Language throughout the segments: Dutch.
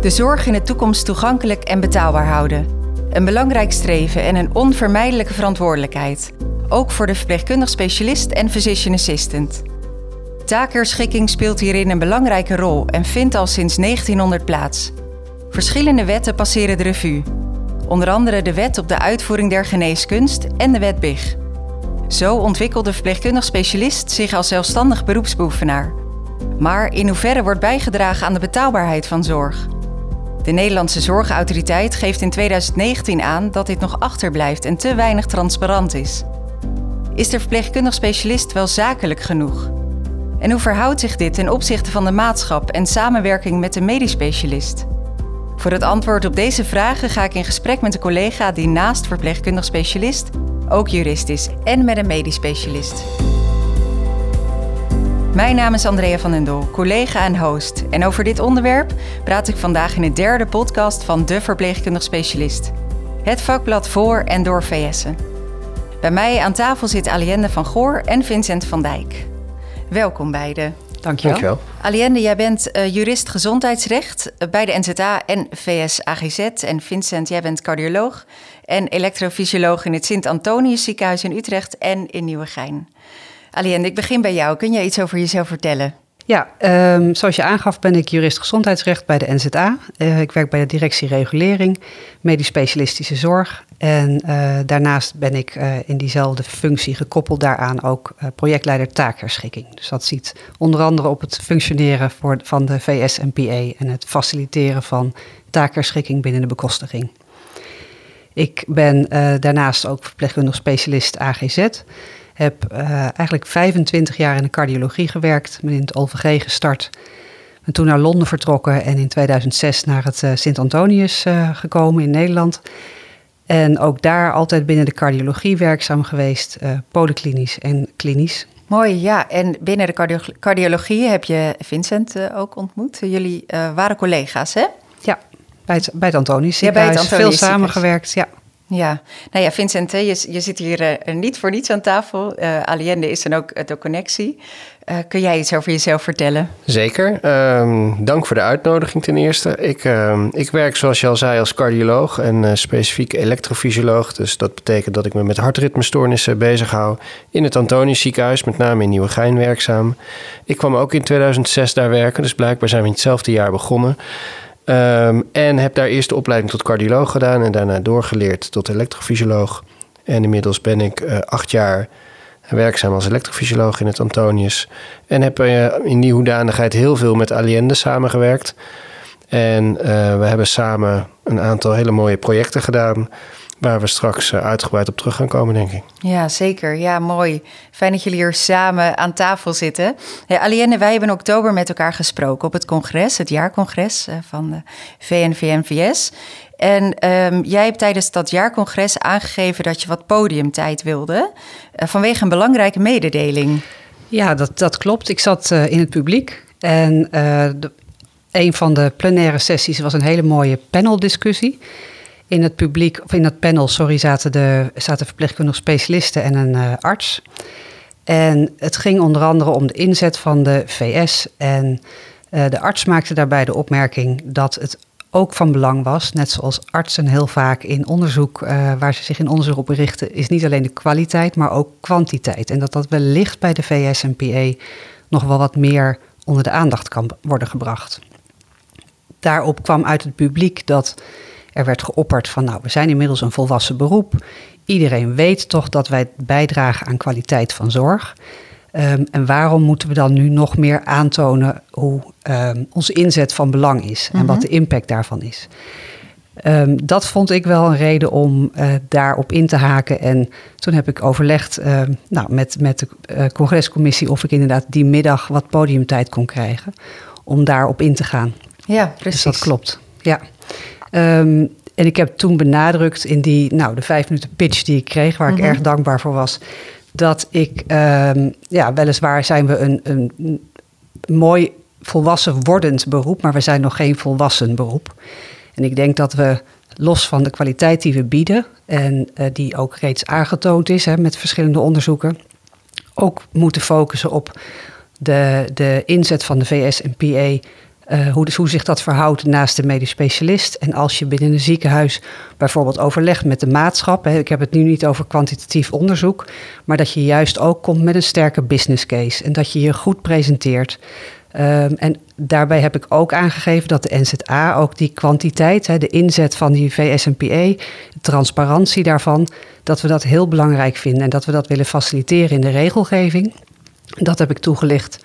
De zorg in de toekomst toegankelijk en betaalbaar houden. Een belangrijk streven en een onvermijdelijke verantwoordelijkheid. Ook voor de verpleegkundig specialist en physician assistant. Taakherschikking speelt hierin een belangrijke rol en vindt al sinds 1900 plaats. Verschillende wetten passeren de revue. Onder andere de Wet op de uitvoering der geneeskunst en de Wet BIG. Zo ontwikkelde verpleegkundig specialist zich als zelfstandig beroepsbeoefenaar. Maar in hoeverre wordt bijgedragen aan de betaalbaarheid van zorg? De Nederlandse Zorgautoriteit geeft in 2019 aan dat dit nog achterblijft en te weinig transparant is. Is de verpleegkundig specialist wel zakelijk genoeg? En hoe verhoudt zich dit ten opzichte van de maatschap en samenwerking met de medisch specialist? Voor het antwoord op deze vragen ga ik in gesprek met een collega die naast verpleegkundig specialist ook jurist is en met een medisch specialist. Mijn naam is Andrea van den Dol, collega en host. En over dit onderwerp praat ik vandaag in de derde podcast van De Verpleegkundig Specialist. Het vakblad voor en door VS'en. Bij mij aan tafel zit Aliende van Goor en Vincent van Dijk. Welkom beiden. Dankjewel. Dankjewel. Aliende, jij bent uh, jurist gezondheidsrecht bij de NZA en VS AGZ. En Vincent, jij bent cardioloog en elektrofysioloog in het Sint-Antonius ziekenhuis in Utrecht en in Nieuwegein. Aliende, ik begin bij jou. Kun jij iets over jezelf vertellen? Ja, um, zoals je aangaf ben ik jurist gezondheidsrecht bij de NZA. Eh, ik werk bij de directie regulering, medisch specialistische zorg. En uh, daarnaast ben ik uh, in diezelfde functie gekoppeld daaraan ook projectleider taakherschikking. Dus dat ziet onder andere op het functioneren voor, van de VSMPA en het faciliteren van taakherschikking binnen de bekostiging. Ik ben daarnaast ook verpleegkundig specialist AGZ. Heb uh, eigenlijk 25 jaar in de cardiologie gewerkt, ben in het OVG gestart. Ben toen naar Londen vertrokken en in 2006 naar het uh, Sint-Antonius uh, gekomen in Nederland. En ook daar altijd binnen de cardiologie werkzaam geweest, polyklinisch en klinisch. Mooi, ja. En binnen de cardiologie heb je Vincent ook ontmoet. Jullie waren collega's, hè? Ja, bij het, bij het Antonius ziekenhuis. Ja, bij het Veel samengewerkt, ja. Ja, nou ja, Vincent, je, zit hier uh, niet voor niets aan tafel. Uh, Aliende is dan ook de connectie. Kun jij iets over jezelf vertellen? Zeker. Um, dank voor de uitnodiging ten eerste. Ik, uh, ik werk, zoals je al zei, als cardioloog en specifiek elektrofysioloog. Dus dat betekent dat ik me met hartritmestoornissen bezighoud in het Antonius ziekenhuis, met name in Nieuwegein werkzaam. Ik kwam ook in 2006 daar werken, dus blijkbaar zijn we in hetzelfde jaar begonnen. Um, en heb daar eerst de opleiding tot cardioloog gedaan en daarna doorgeleerd tot elektrofysioloog. En inmiddels ben ik uh, acht jaar werkzaam als elektrofysioloog in het Antonius. En heb uh, in die hoedanigheid heel veel met Aliende samengewerkt. En uh, we hebben samen een aantal hele mooie projecten gedaan waar we straks eh, uitgebreid op terug gaan komen, denk ik. Ja, zeker. Ja, mooi. Fijn dat jullie hier samen aan tafel zitten. Hey, Alienne, wij hebben in oktober met elkaar gesproken op het congres, het jaarcongres eh, van de VNVMVS. En um, jij hebt tijdens dat jaarcongres aangegeven dat je wat podiumtijd wilde, uh, vanwege een belangrijke mededeling. Ja, dat, dat klopt. Ik zat uh, in het publiek en uh, de, een van de plenaire sessies was een hele mooie paneldiscussie. In het publiek, of in het panel, sorry, zaten, de, zaten verpleegkundige specialisten en een uh, arts. En het ging onder andere om de inzet van de VS. En uh, de arts maakte daarbij de opmerking dat het ook van belang was, net zoals artsen heel vaak in onderzoek, uh, waar ze zich in onderzoek op richten, is niet alleen de kwaliteit, maar ook kwantiteit. En dat dat wellicht bij de VS en PA nog wel wat meer onder de aandacht kan worden gebracht. Daarop kwam uit het publiek dat er werd geopperd van, nou, we zijn inmiddels een volwassen beroep. Iedereen weet toch dat wij bijdragen aan kwaliteit van zorg. Um, en waarom moeten we dan nu nog meer aantonen hoe um, onze inzet van belang is en mm -hmm. wat mhm. de impact daarvan is? Um, dat vond ik wel een reden om uh, daarop in te haken. En toen heb ik overlegd uh, nou, met, met de uh, congrescommissie of ik inderdaad die middag wat podiumtijd kon krijgen om daarop in te gaan. Ja, precies. Dus dat klopt. Ja. Um, en ik heb toen benadrukt in die, nou, de vijf minuten pitch die ik kreeg, waar mm -hmm. ik mhm. erg dankbaar voor was, dat ik, um, ja, weliswaar zijn we een, een mooi volwassen wordend beroep, maar we zijn nog geen volwassen beroep. En ik denk dat we los van de kwaliteit die we bieden, en uh, die ook reeds aangetoond is hè, met verschillende onderzoeken, ook moeten focussen op de, de inzet van de VS en PA Uh, hoe, hoe zich dat verhoudt naast de medisch specialist. En als je binnen een ziekenhuis bijvoorbeeld overlegt met de maatschap. Hè, ik heb het nu niet over kwantitatief onderzoek. Maar dat je juist ook komt met een sterke business case. En dat je je goed presenteert. Um, en daarbij heb ik ook aangegeven dat de NZA ook die kwantiteit, hè, de inzet van die VSMPE, de transparantie daarvan, dat we dat heel belangrijk vinden en dat we dat willen faciliteren in de regelgeving. Dat heb ik toegelicht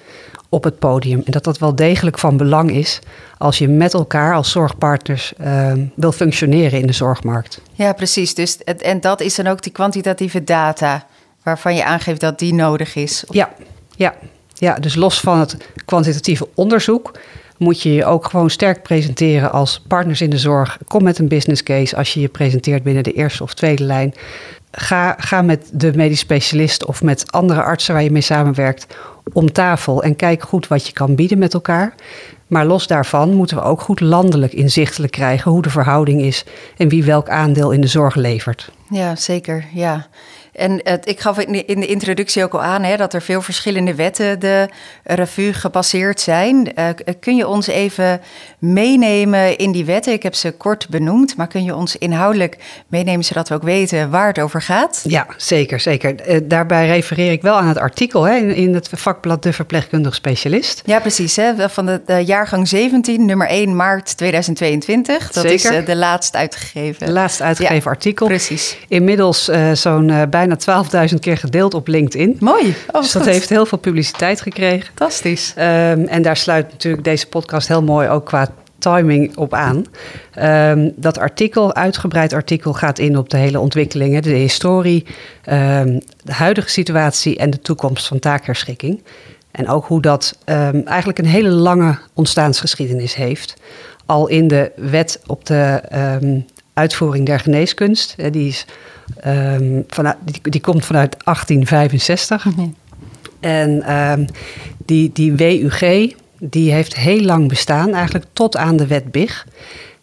op het podium. En dat dat wel degelijk van belang is als je met elkaar als zorgpartners uh, wil functioneren in de zorgmarkt. Ja, precies. Dus, en dat is dan ook die kwantitatieve data waarvan je aangeeft dat die nodig is. Ja, ja, ja, dus los van het kwantitatieve onderzoek moet je je ook gewoon sterk presenteren als partners in de zorg. Kom met een business case als je je presenteert binnen de eerste of tweede lijn. Ga, ga met de medisch specialist of met andere artsen waar je mee samenwerkt om tafel en kijk goed wat je kan bieden met elkaar. Maar los daarvan moeten we ook goed landelijk inzichtelijk krijgen hoe de verhouding is en wie welk aandeel in de zorg levert. Ja, zeker. Ja. En het, ik gaf in de introductie ook al aan hè, dat er veel verschillende wetten de revue gepasseerd zijn. Uh, kun je ons even meenemen in die wetten? Ik heb ze kort benoemd, maar kun je ons inhoudelijk meenemen zodat we ook weten waar het over gaat? Ja, zeker. zeker. Uh, daarbij refereer ik wel aan het artikel hè, in, in, het vakblad De Verpleegkundig Specialist. Ja, precies. Hè, van de, de, jaargang 17, nummer 1 maart 2022. Dat zeker. is uh, de laatst uitgegeven. De laatst uitgegeven ja, artikel. Precies. Inmiddels zo'n bijna bijna 12.000 keer gedeeld op LinkedIn. Mooi. Oh, dus dat heeft heel veel publiciteit gekregen. Fantastisch. Um, en daar sluit natuurlijk deze podcast heel mooi ook qua timing op aan. Um, dat artikel, uitgebreid artikel, gaat in op de hele ontwikkelingen, de historie, um, de huidige situatie en de toekomst van taakherschikking. En ook hoe dat eigenlijk een hele lange ontstaansgeschiedenis heeft. Al in de wet op de uitvoering der geneeskunst. Die, is, um, vanuit, die, die, komt vanuit 1865. Mhm. En um, die, die WUG die heeft heel lang bestaan, eigenlijk tot aan de wet BIG.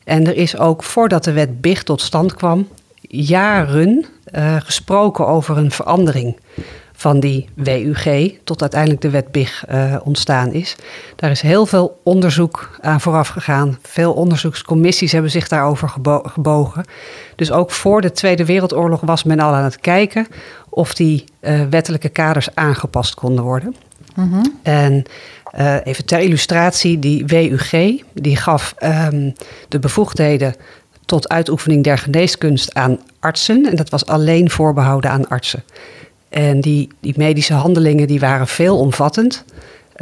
En er is ook voordat de wet BIG tot stand kwam, jaren uh, gesproken over een verandering van die WUG tot uiteindelijk de wet BIG uh, ontstaan is. Daar is heel veel onderzoek aan vooraf gegaan. Veel onderzoekscommissies hebben zich daarover gebo gebogen. Dus ook voor de Tweede Wereldoorlog was men al aan het kijken of die uh, wettelijke kaders aangepast konden worden. Mm -hmm. En uh, even ter illustratie, die WUG die gaf um, de bevoegdheden tot uitoefening der geneeskunst aan artsen. En dat was alleen voorbehouden aan artsen. En die, die medische handelingen die waren veelomvattend.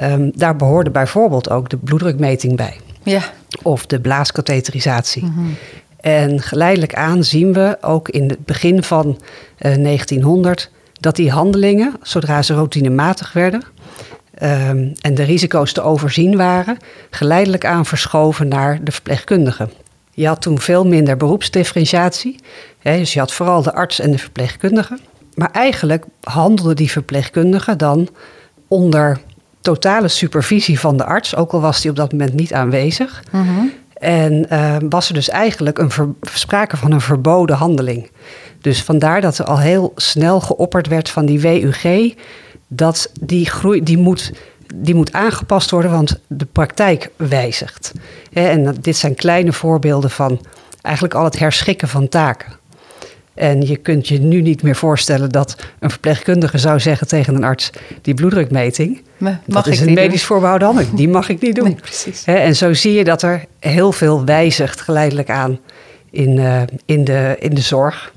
Um, daar behoorde bijvoorbeeld ook de bloeddrukmeting bij. Ja. Of de blaaskatheterisatie. Mm -hmm. En geleidelijk aan zien we ook in het begin van uh, eh, 1900 dat die handelingen, zodra ze routinematig werden um, en de risico's te overzien waren, geleidelijk aan verschoven naar de verpleegkundige. Je had toen veel minder beroepsdifferentiatie. Hè, dus je had vooral de arts en de verpleegkundige. Maar eigenlijk handelde die verpleegkundige dan onder totale supervisie van de arts, ook al was die op dat moment niet aanwezig. Mm En uh, was er dus eigenlijk een ver, sprake van een verboden handeling. Dus vandaar dat er al heel snel geopperd werd van die WUG, dat die groei, die moet, die moet aangepast worden, want de praktijk wijzigt. En dit zijn kleine voorbeelden van eigenlijk al het herschikken van taken. En je kunt je nu niet meer voorstellen dat een verpleegkundige zou zeggen tegen een arts: die bloeddrukmeting, mag dat is een medisch voorbehouden handeling, die mag ik niet doen. Nee, precies. en zo zie je dat er heel veel wijzigt geleidelijk aan in, uh, in, de, in de zorg.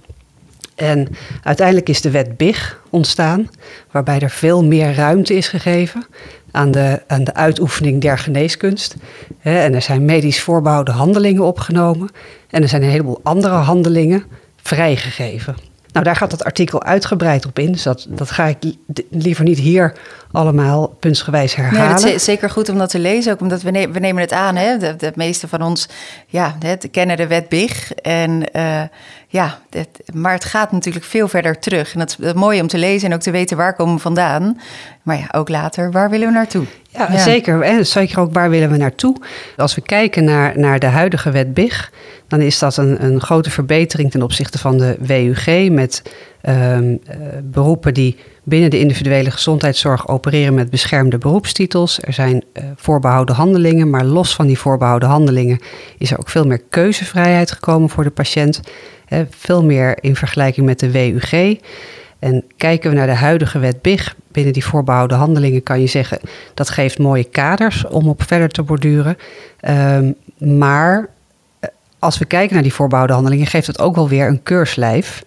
En uiteindelijk is de wet BIG ontstaan, waarbij er veel meer ruimte is gegeven aan de, aan de uitoefening der geneeskunst. En er zijn medisch voorbehouden handelingen opgenomen. En er zijn een heleboel andere handelingen vrijgegeven. Nou, daar gaat het artikel uitgebreid op in. Dus dat, dat ga ik liever niet hier allemaal puntsgewijs herhalen. Nee, het is zeker goed om dat te lezen. Ook omdat we, ne we nemen het aan. Hè? De, de meeste van ons ja, het, kennen de wet BIG. En uh, ja, maar het gaat natuurlijk veel verder terug. En dat is mooi om te lezen en ook te weten waar komen we vandaan. Maar ja, ook later, waar willen we naartoe? Ja, ja. zeker. Zeker ook waar willen we naartoe? Als we kijken naar, naar de huidige wet BIG dan is dat een, een grote verbetering ten opzichte van de WUG met Ehm, eh, beroepen die binnen de individuele gezondheidszorg opereren met beschermde beroepstitels. Er zijn uh, voorbehouden handelingen, maar los van die voorbehouden handelingen is er ook veel meer keuzevrijheid gekomen voor de patiënt. Veel meer in vergelijking met de WUG. En kijken we naar de huidige wet BIG, binnen die voorbehouden handelingen kan je zeggen dat geeft mooie kaders om op verder te borduren. Ehm, maar eh, als we kijken naar die voorbehouden handelingen, geeft het ook wel weer een keurslijf.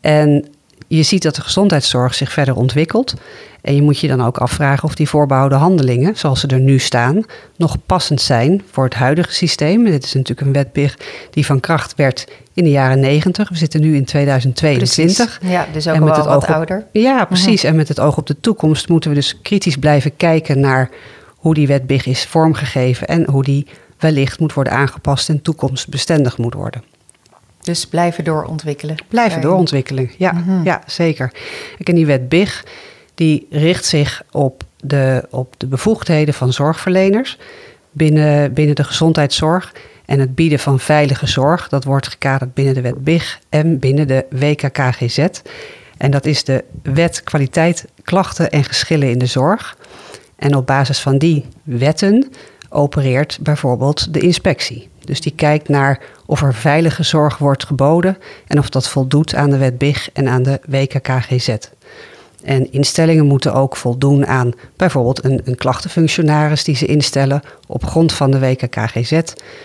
En je ziet dat de gezondheidszorg zich verder ontwikkelt. En je moet je dan ook afvragen of die voorbouwde handelingen, zoals ze er nu staan, nog passend zijn voor het huidige systeem. Dit is natuurlijk een wetbig die van kracht werd in de jaren 90. We zitten nu in 2022. Ja, dus ook en met wel wat ouder. ja, mhm. precies. En met het oog op de toekomst moeten we dus kritisch blijven kijken naar hoe die wetbig is vormgegeven en hoe die wellicht moet worden aangepast en toekomstbestendig moet worden. Dus blijven doorontwikkelen. Blijven doorontwikkelen, ja, mhm. ja zeker. Ik en die wet BIG, die richt zich op de, op de bevoegdheden van zorgverleners binnen, binnen de gezondheidszorg. En het bieden van veilige zorg, dat wordt gekaderd binnen de wet BIG en binnen de WKKGZ. En dat is de wet kwaliteit, klachten en geschillen in de zorg. En op basis van die wetten opereert bijvoorbeeld de inspectie. Dus die kijkt naar of er veilige zorg wordt geboden en of dat voldoet aan de wet BIG en aan de WKKGZ. En instellingen moeten ook voldoen aan bijvoorbeeld een, een klachtenfunctionaris die ze instellen op grond van de WKKGZ,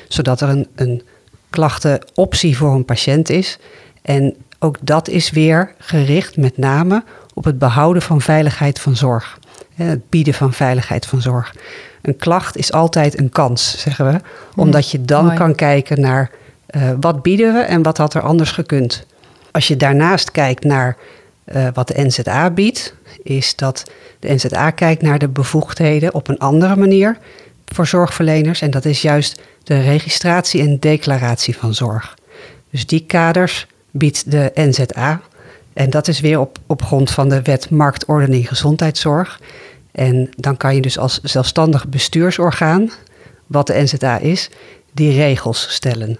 zodat er een, een klachtenoptie voor een patiënt is. En ook dat is weer gericht met name op het behouden van veiligheid van zorg. Het bieden van veiligheid van zorg. Een klacht is altijd een kans, zeggen we. Omdat je dan kan kijken naar uh, wat bieden we en wat had er anders gekund. Als je daarnaast kijkt naar uh, wat de NZA biedt, is dat de NZA kijkt naar de bevoegdheden op een andere manier voor zorgverleners. En dat is juist de registratie en declaratie van zorg. Dus die kaders biedt de NZA. En dat is weer op, op grond van de wet marktordening gezondheidszorg. En dan kan je dus als zelfstandig bestuursorgaan, wat de NZA is, die regels stellen.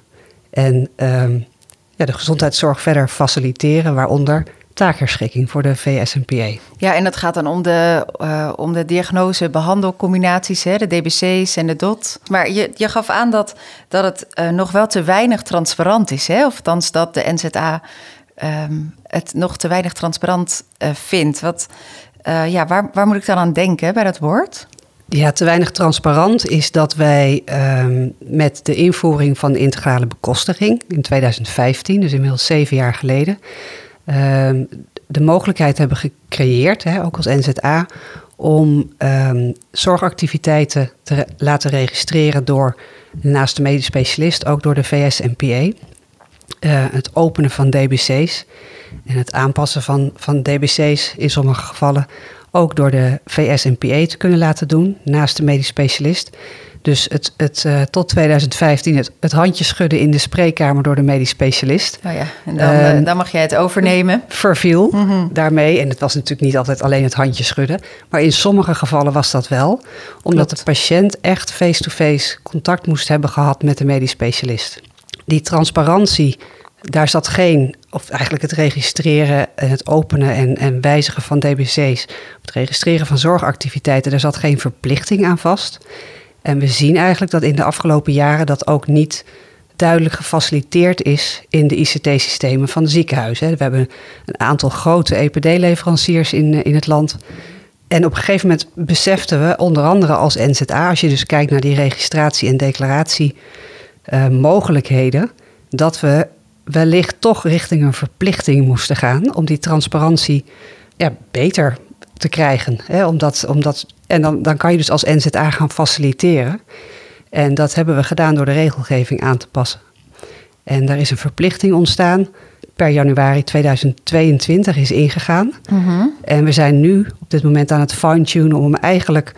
En um, ja, de gezondheidszorg verder faciliteren, waaronder taakherschikking voor de VSNPA. Ja, en dat gaat dan om de, uh, om de diagnose-behandelcombinaties, de DBC's en de DOT. Maar je, je gaf aan dat, dat het uh, nog wel te weinig transparant is, hè? of dat de NZA um, het nog te weinig transparant uh, vindt. Wat, uh, ja, waar, waar moet ik dan aan denken bij dat woord? Ja, te weinig transparant is dat wij um, met de invoering van de integrale bekostiging in 2015, dus inmiddels zeven jaar geleden, um, de mogelijkheid hebben gecreëerd, hè, ook als NZA, om um, zorgactiviteiten te laten registreren door naast de medisch specialist ook door de VSNPA. Uh, eh, het openen van DBC's en het aanpassen van, van DBC's in sommige gevallen ook door de VSNPA te kunnen laten doen, naast de medisch specialist. Dus het, het, uh, tot 2015 het, het handje schudden in de spreekkamer door de medisch specialist. Oh ja, en dan, uh, dan mag jij het overnemen. Verviel mm daarmee. En het was natuurlijk niet altijd alleen het handje schudden. Maar in sommige gevallen was dat wel. Omdat de patiënt echt face-to-face contact moest hebben gehad met de medisch specialist. Die transparantie daar zat geen, of eigenlijk het registreren en het openen en, en wijzigen van DBC's, het registreren van zorgactiviteiten, daar zat geen verplichting aan vast. En we zien eigenlijk dat in de afgelopen jaren dat ook niet duidelijk gefaciliteerd is in de ICT-systemen van de ziekenhuizen. We hebben een aantal grote EPD-leveranciers in, in het land. En op een gegeven moment beseften we, onder andere als NZA, als je dus kijkt naar die registratie- en declaratiemogelijkheden, uh, dat we wellicht toch richting een verplichting moesten gaan om die transparantie ja, beter te krijgen. Hè? Omdat, omdat, en dan, dan kan je dus als NZA gaan faciliteren. En dat hebben we gedaan door de regelgeving aan te passen. En daar is een verplichting ontstaan. Per januari 2022 is ingegaan. Mhm. En we zijn nu op dit moment aan het fine-tunen om hem eigenlijk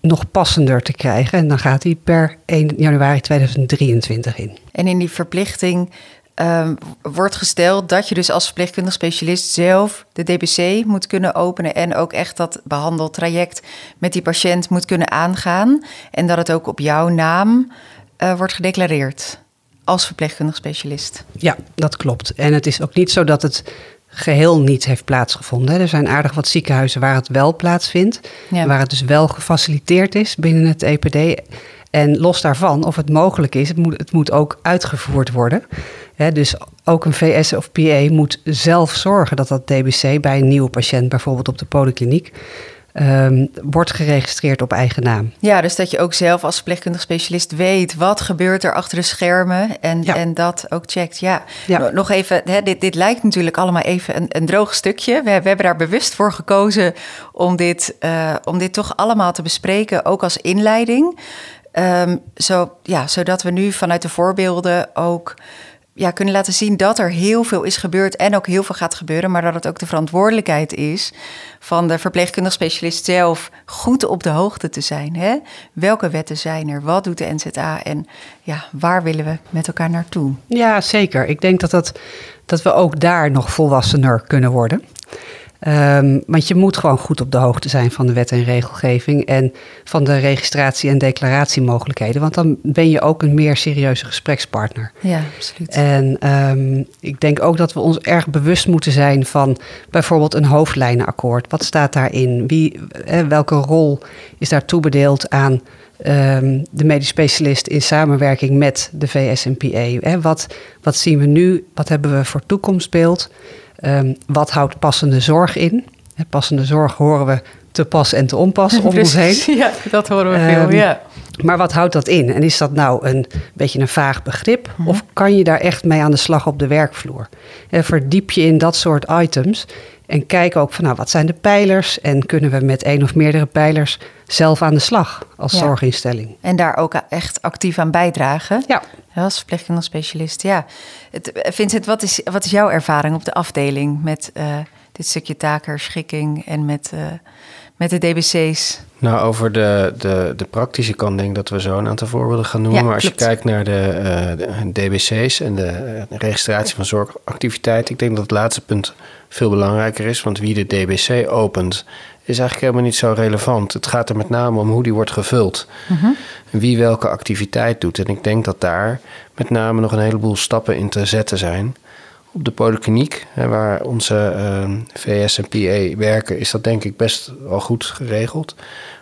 nog passender te krijgen. En dan gaat hij per 1 januari 2023 in. En in die verplichting um, wordt gesteld dat je dus als verpleegkundig specialist zelf de DBC moet kunnen openen en ook echt dat behandeltraject met die patiënt moet kunnen aangaan. En dat het ook op jouw naam uh, wordt gedeclareerd als verpleegkundig specialist. Ja, dat klopt. En het is ook niet zo dat het geheel niet heeft plaatsgevonden. Er zijn aardig wat ziekenhuizen waar het wel plaatsvindt. Waar het dus wel gefaciliteerd is binnen het EPD. En los daarvan, of het mogelijk is, het moet, het moet ook uitgevoerd worden. dus ook een VS of PA moet zelf zorgen dat dat DBC bij een nieuwe patiënt, bijvoorbeeld op de polykliniek, Ehm, wordt geregistreerd op eigen naam. Ja, dus dat je ook zelf als verpleegkundig specialist weet wat gebeurt er achter de schermen en, en dat ook checkt. Ja, nog even, hè, dit, dit lijkt natuurlijk allemaal even een, een droog stukje. We, we, hebben daar bewust voor gekozen om dit, uh, om dit toch allemaal te bespreken, ook als inleiding. Um, zo, ja, zodat we nu vanuit de voorbeelden ook ja, kunnen laten zien dat er heel veel is gebeurd en ook heel veel gaat gebeuren, maar dat het ook de verantwoordelijkheid is van de verpleegkundig specialist zelf goed op de hoogte te zijn. Hè? Welke wetten zijn er? Wat doet de NZA? En ja, waar willen we met elkaar naartoe? Ja, zeker. Ik denk dat, dat, dat we ook daar nog volwassener kunnen worden. Um, want je moet gewoon goed op de hoogte zijn van de wet en regelgeving en van de registratie- en declaratiemogelijkheden. Want dan ben je ook een meer serieuze gesprekspartner. Ja, absoluut. En um, ik denk ook dat we ons erg bewust moeten zijn van bijvoorbeeld een hoofdlijnenakkoord. Wat staat daarin? Wie, eh, welke rol is daar toebedeeld aan um, de medisch specialist in samenwerking met de VSNPA? Eh, wat, wat zien we nu? Wat hebben we voor toekomstbeeld? Um, wat houdt passende zorg in? Passende zorg horen we te pas en te onpas om ons heen. Ja, dat horen we veel, um, ja. Maar wat houdt dat in? En is dat nou een beetje een vaag begrip? Mm -hmm. Of kan je daar echt mee aan de slag op de werkvloer? En verdiep je in dat soort items en kijk ook van nou, wat zijn de pijlers? En kunnen we met één of meerdere pijlers zelf aan de slag als ja. zorginstelling? En daar ook echt actief aan bijdragen? Ja. Als verpleegkundig specialist, ja. Het, Vincent, wat is, wat is jouw ervaring op de afdeling met uh, dit stukje takerschikking en met, uh, met de DBC's? Nou, over de, de, de praktische kant denk ik dat we zo een aantal voorbeelden gaan noemen. Ja, maar als klopt. je kijkt naar de, uh, de DBC's en de registratie van zorgactiviteit, ik denk dat het laatste punt veel belangrijker is. Want wie de DBC opent, is eigenlijk helemaal niet zo relevant. Het gaat er met name om hoe die wordt gevuld. Mhm. Uh -huh. Wie welke activiteit doet. En ik denk dat daar met name nog een heleboel stappen in te zetten zijn. Op de polykliniek, waar onze uh, VS en PA werken, is dat denk ik best wel goed geregeld.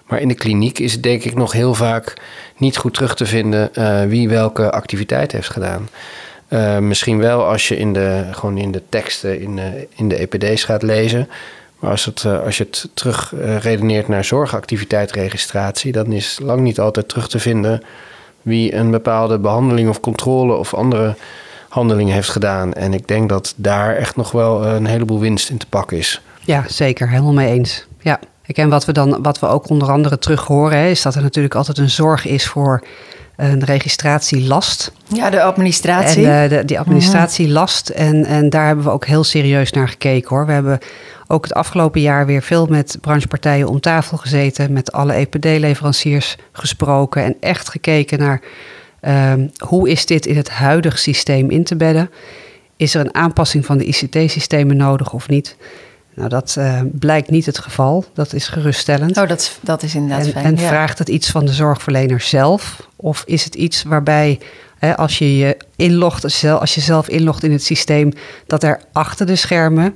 Maar in de kliniek is het denk ik nog heel vaak niet goed terug te vinden uh, wie welke activiteit heeft gedaan. Uh, misschien wel als je in de, gewoon in de teksten in, uh, in de EPD's gaat lezen. Maar als, het, uh, als je het terug redeneert naar zorgactiviteitregistratie, dan is lang niet altijd terug te vinden wie een bepaalde behandeling of controle of andere handeling heeft gedaan. En ik denk dat daar echt nog wel een heleboel winst in te pakken is. Ja, zeker. Helemaal mee eens. Ja. En wat we, dan, wat we ook onder andere terug horen, hè, is dat er natuurlijk altijd een zorg is voor een registratielast. Ja, de administratie. En uh, de, die administratielast. En, en daar hebben we ook heel serieus naar gekeken hoor. We hebben ook het afgelopen jaar weer veel met branchepartijen om tafel gezeten. Met alle EPD-leveranciers gesproken. En echt gekeken naar um, hoe is dit in het huidige systeem in te bedden. Is er een aanpassing van de ICT-systemen nodig of niet? Nou, dat uh, blijkt niet het geval. Dat is geruststellend. Oh, dat, dat is inderdaad en, fijn. En ja. vraagt het iets van de zorgverlener zelf? Of is het iets waarbij, hè, als je je inlogt, als je zelf inlogt in het systeem, dat er achter de schermen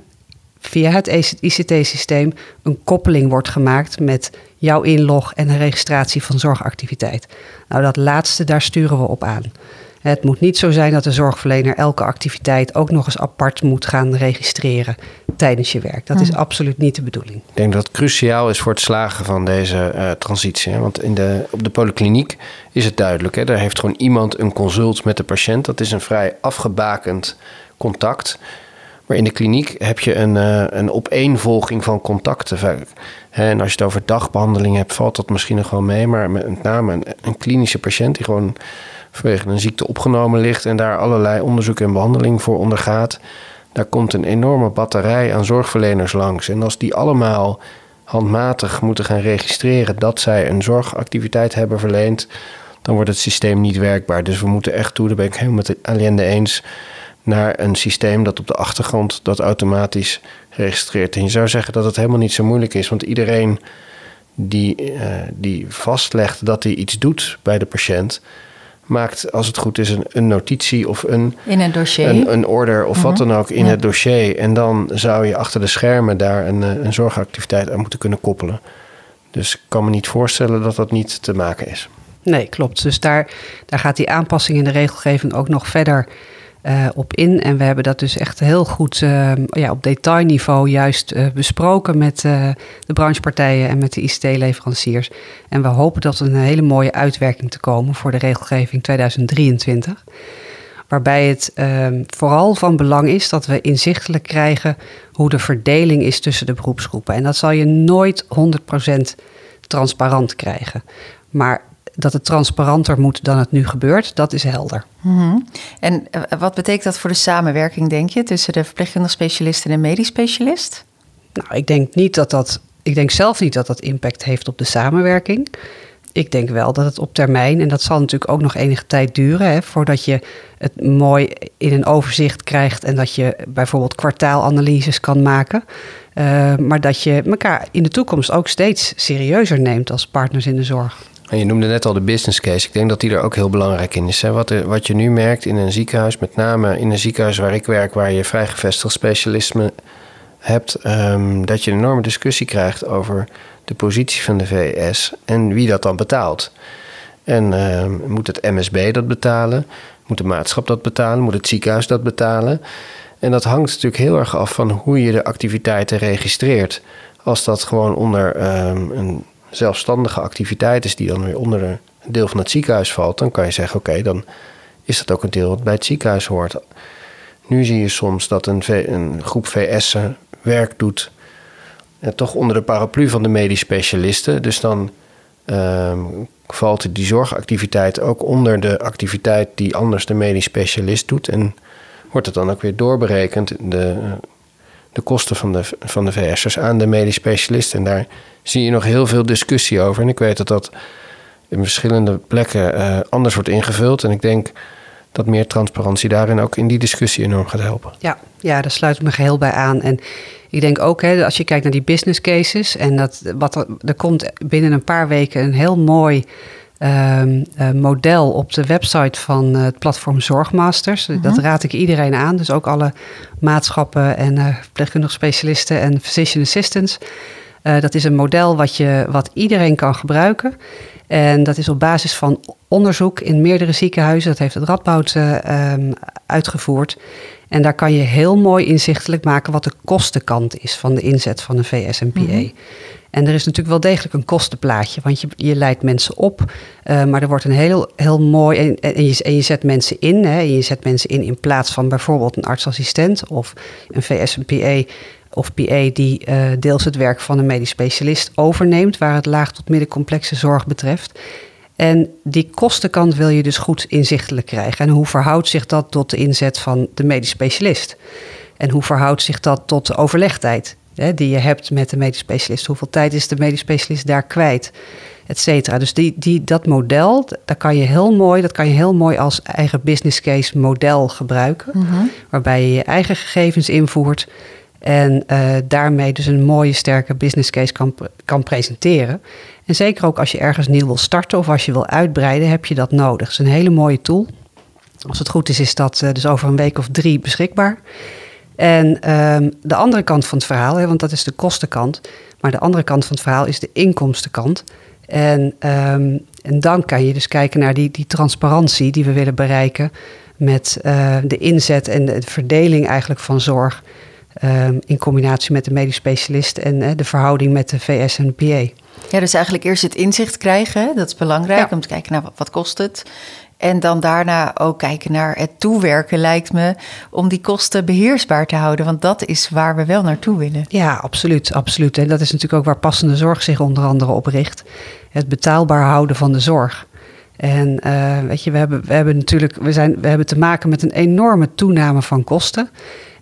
via het ICT-systeem een koppeling wordt gemaakt met jouw inlog en de registratie van zorgactiviteit? Nou, dat laatste, daar sturen we op aan. Het moet niet zo zijn dat de zorgverlener elke activiteit ook nog eens apart moet gaan registreren tijdens je werk. Dat is absoluut niet de bedoeling. Ik denk dat het cruciaal is voor het slagen van deze uh, transitie. Hè? Want in de, op de polykliniek is het duidelijk. Hè? Daar heeft gewoon iemand een consult met de patiënt. Dat is een vrij afgebakend contact. Maar in de kliniek heb je een, uh, een opeenvolging van contacten. En als je het over dagbehandeling hebt, valt dat misschien nog wel mee. Maar met name een, klinische patiënt die gewoon vanwege een ziekte opgenomen ligt en daar allerlei onderzoek en behandeling voor ondergaat. Daar komt een enorme batterij aan zorgverleners langs. En als die allemaal handmatig moeten gaan registreren dat zij een zorgactiviteit hebben verleend, dan wordt het systeem niet werkbaar. Dus we moeten echt toe, daar ben ik helemaal met Allende eens, naar een systeem dat op de achtergrond dat automatisch registreert. En je zou zeggen dat het helemaal niet zo moeilijk is, want iedereen die, uh, die vastlegt dat hij iets doet bij de patiënt, maakt, als het goed is, een, een notitie of een, in een dossier. Een, een order of wat Mhm. dan ook in Ja. het dossier. En dan zou je achter de schermen daar een, eh, een zorgactiviteit aan moeten kunnen koppelen. Dus ik kan me niet voorstellen dat dat niet te maken is. Nee, klopt. Dus daar, daar gaat die aanpassing in de regelgeving ook nog verder eh, op in. En we hebben dat dus echt heel goed eh, ja, op detailniveau juist eh, besproken met de branchepartijen en met de ICT-leveranciers. En we hopen dat er een hele mooie uitwerking te komen voor de regelgeving 2023. Waarbij het ehm, vooral van belang is dat we inzichtelijk krijgen hoe de verdeling is tussen de beroepsgroepen. En dat zal je nooit 100% transparant krijgen. Maar dat het transparanter moet dan het nu gebeurt, dat is helder. Mhm. En eh, wat betekent dat voor de samenwerking, denk je, tussen de verpleegkundig specialist en de medisch specialist? Nou, ik denk niet dat dat. Ik denk zelf niet dat dat impact heeft op de samenwerking. Ik denk wel dat het op termijn, en dat zal natuurlijk ook nog enige tijd duren, hè, voordat je het mooi in een overzicht krijgt en dat je bijvoorbeeld kwartaalanalyses kan maken. Eh, maar dat je elkaar in de toekomst ook steeds serieuzer neemt als partners in de zorg. En je noemde net al de business case. Ik denk dat die er ook heel belangrijk in is. Hè? Wat, er- wat je nu merkt in een ziekenhuis, met name in een ziekenhuis waar ik werk, waar je vrij gevestigd specialisme hebt, ehm, dat je een enorme discussie krijgt over de positie van de VS en wie dat dan betaalt. En ehm, moet het MSB dat betalen? Moet de maatschap dat betalen? Moet het ziekenhuis dat betalen? En dat hangt natuurlijk heel erg af van hoe je de activiteiten registreert. Als dat gewoon onder ehm, een zelfstandige activiteit is die dan weer onder een deel van het ziekenhuis valt, dan kan je zeggen: oké, dan is dat ook een deel wat bij het ziekenhuis hoort. Nu zie je soms dat een, een groep VS'en werk doet, eh, toch onder de paraplu van de medisch specialisten. Dus dan ehm, valt die zorgactiviteit ook onder de activiteit die anders de medisch specialist doet. En wordt het dan ook weer doorberekend, de, de kosten van de, van de VS'ers aan de medisch specialist. En daar zie je nog heel veel discussie over. En ik weet dat dat in verschillende plekken eh, anders wordt ingevuld. En ik denk dat meer transparantie daarin ook in die discussie enorm gaat helpen. Ja, ja, daar sluit ik me geheel bij aan. En ik denk ook, hè, als je kijkt naar die business cases, en dat, wat er, er komt binnen een paar weken een heel mooi ehm, eh, model op de website van eh, het platform Zorgmasters. Dat raad ik iedereen aan. Dus ook alle maatschappen en eh verpleegkundige specialisten en physician assistants. Dat is een model wat, je, wat iedereen kan gebruiken. En dat is op basis van onderzoek in meerdere ziekenhuizen. Dat heeft het Radboud eh, ehm, uitgevoerd. En daar kan je heel mooi inzichtelijk maken wat de kostenkant is van de inzet van een VSMPA. En er is natuurlijk wel degelijk een kostenplaatje, want je, je leidt mensen op. eh, maar er wordt een heel, heel mooi. En, en, je, en je zet mensen in. Hè, je zet mensen in in plaats van bijvoorbeeld een artsassistent of een VSMPA of PA die eh, deels het werk van een medisch specialist overneemt, waar het laag tot middencomplexe zorg betreft. En die kostenkant wil je dus goed inzichtelijk krijgen. En hoe verhoudt zich dat tot de inzet van de medisch specialist? En hoe verhoudt zich dat tot de overlegtijd hè, die je hebt met de medisch specialist? Hoeveel tijd is de medisch specialist daar kwijt? Et cetera. Dus die, die, dat model, dat kan, je heel mooi, dat kan je heel mooi als eigen business case model gebruiken. Waarbij je je eigen gegevens invoert. En eh, daarmee dus een mooie, sterke business case kan, kan presenteren. En zeker ook als je ergens nieuw wil starten of als je wil uitbreiden, heb je dat nodig. Het is een hele mooie tool. Als het goed is, is dat eh, dus over een week of drie beschikbaar. En ehm, de andere kant van het verhaal, hè, want dat is de kostenkant. Maar de andere kant van het verhaal is de inkomstenkant. En, ehm, en dan kan je dus kijken naar die, die transparantie die we willen bereiken. Met eh, de inzet en de verdeling eigenlijk van zorg. ehm, in combinatie met de medisch specialist en de verhouding met de VS en de PA. Ja, dus eigenlijk eerst het inzicht krijgen, dat is belangrijk Ja. om te kijken naar wat, wat kost het. En dan daarna ook kijken naar het toewerken, lijkt me, om die kosten beheersbaar te houden. Want dat is waar we wel naartoe willen. Ja, absoluut, absoluut. En dat is natuurlijk ook waar passende zorg zich onder andere op richt. Het betaalbaar houden van de zorg. En eh, weet je, we hebben, we hebben natuurlijk, we, zijn, we hebben te maken met een enorme toename van kosten.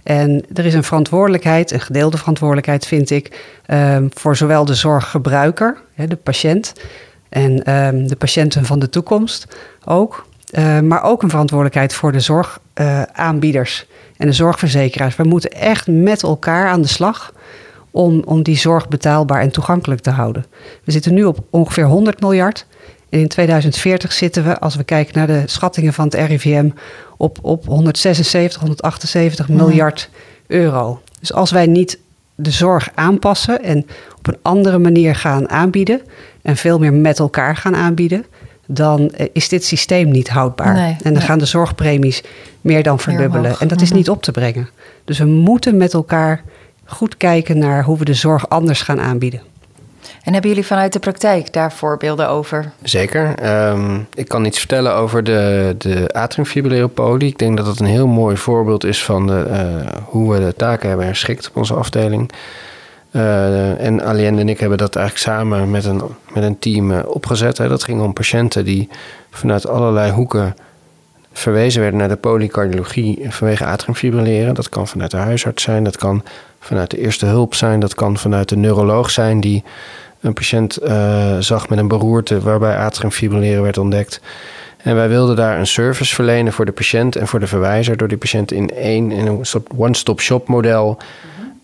En er is een verantwoordelijkheid, een gedeelde verantwoordelijkheid, vind ik, ehm, voor zowel de zorggebruiker, de patiënt, en ehm, de patiënten van de toekomst ook. Eh, maar ook een verantwoordelijkheid voor de zorgaanbieders en de zorgverzekeraars. We moeten echt met elkaar aan de slag om, om die zorg betaalbaar en toegankelijk te houden. We zitten nu op ongeveer 100 miljard. En in 2040 zitten we, als we kijken naar de schattingen van het RIVM, op, op 176, 178 miljard euro. Dus als wij niet de zorg aanpassen en op een andere manier gaan aanbieden en veel meer met elkaar gaan aanbieden, dan eh, is dit systeem niet houdbaar. Nee, en dan nee. gaan de zorgpremies meer dan verdubbelen. en dat is Mhm. niet op te brengen. Dus we moeten met elkaar goed kijken naar hoe we de zorg anders gaan aanbieden. En hebben jullie vanuit de praktijk daar voorbeelden over? Zeker. Ehm, ik kan iets vertellen over de, de atriumfibrillare poli. Ik denk dat dat een heel mooi voorbeeld is van de, eh, hoe we de taken hebben herschikt op onze afdeling. Eh, en Aliende en ik hebben dat eigenlijk samen met een, met een team eh, opgezet. Hè. Dat ging om patiënten die vanuit allerlei hoeken verwezen werden naar de polycardiologie vanwege atriumfibrilleren. Dat kan vanuit de huisarts zijn, dat kan vanuit de eerste hulp zijn, dat kan vanuit de neuroloog zijn die een patiënt eh, zag met een beroerte waarbij atriumfibrilleren werd ontdekt. En wij wilden daar een service verlenen voor de patiënt en voor de verwijzer door die patiënt in één in een one-stop-shop model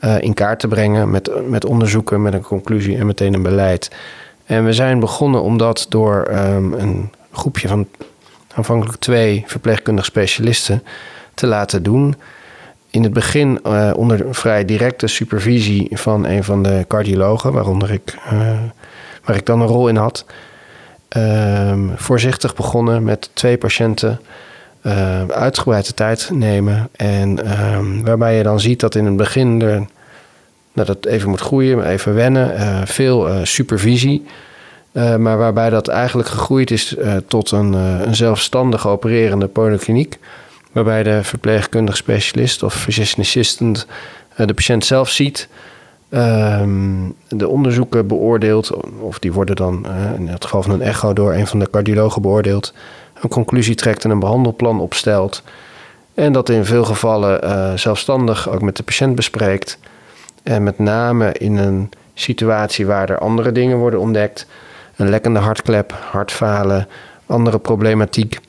eh, in kaart te brengen met, met onderzoeken, met een conclusie en meteen een beleid. En we zijn begonnen om dat door ehm, een groepje van aanvankelijk twee verpleegkundige specialisten te laten doen. In het begin eh, onder vrij directe supervisie van een van de cardiologen, waaronder ik, eh, waar ik dan een rol in had. Ehm, voorzichtig begonnen met twee patiënten eh, uitgebreid de tijd nemen. En ehm, waarbij je dan ziet dat in het begin er, dat even moet groeien, even wennen, eh, veel eh, supervisie. Eh, maar waarbij dat eigenlijk gegroeid is tot een, een zelfstandig opererende polykliniek. Waarbij de verpleegkundige specialist of physician assistant de patiënt zelf ziet. ehm, de onderzoeken beoordeelt, of die worden dan in het geval van een echo door een van de cardiologen beoordeeld. Een conclusie trekt en een behandelplan opstelt. En dat in veel gevallen zelfstandig ook met de patiënt bespreekt. En met name in een situatie waar er andere dingen worden ontdekt. Een lekkende hartklep, hartfalen, andere problematiek,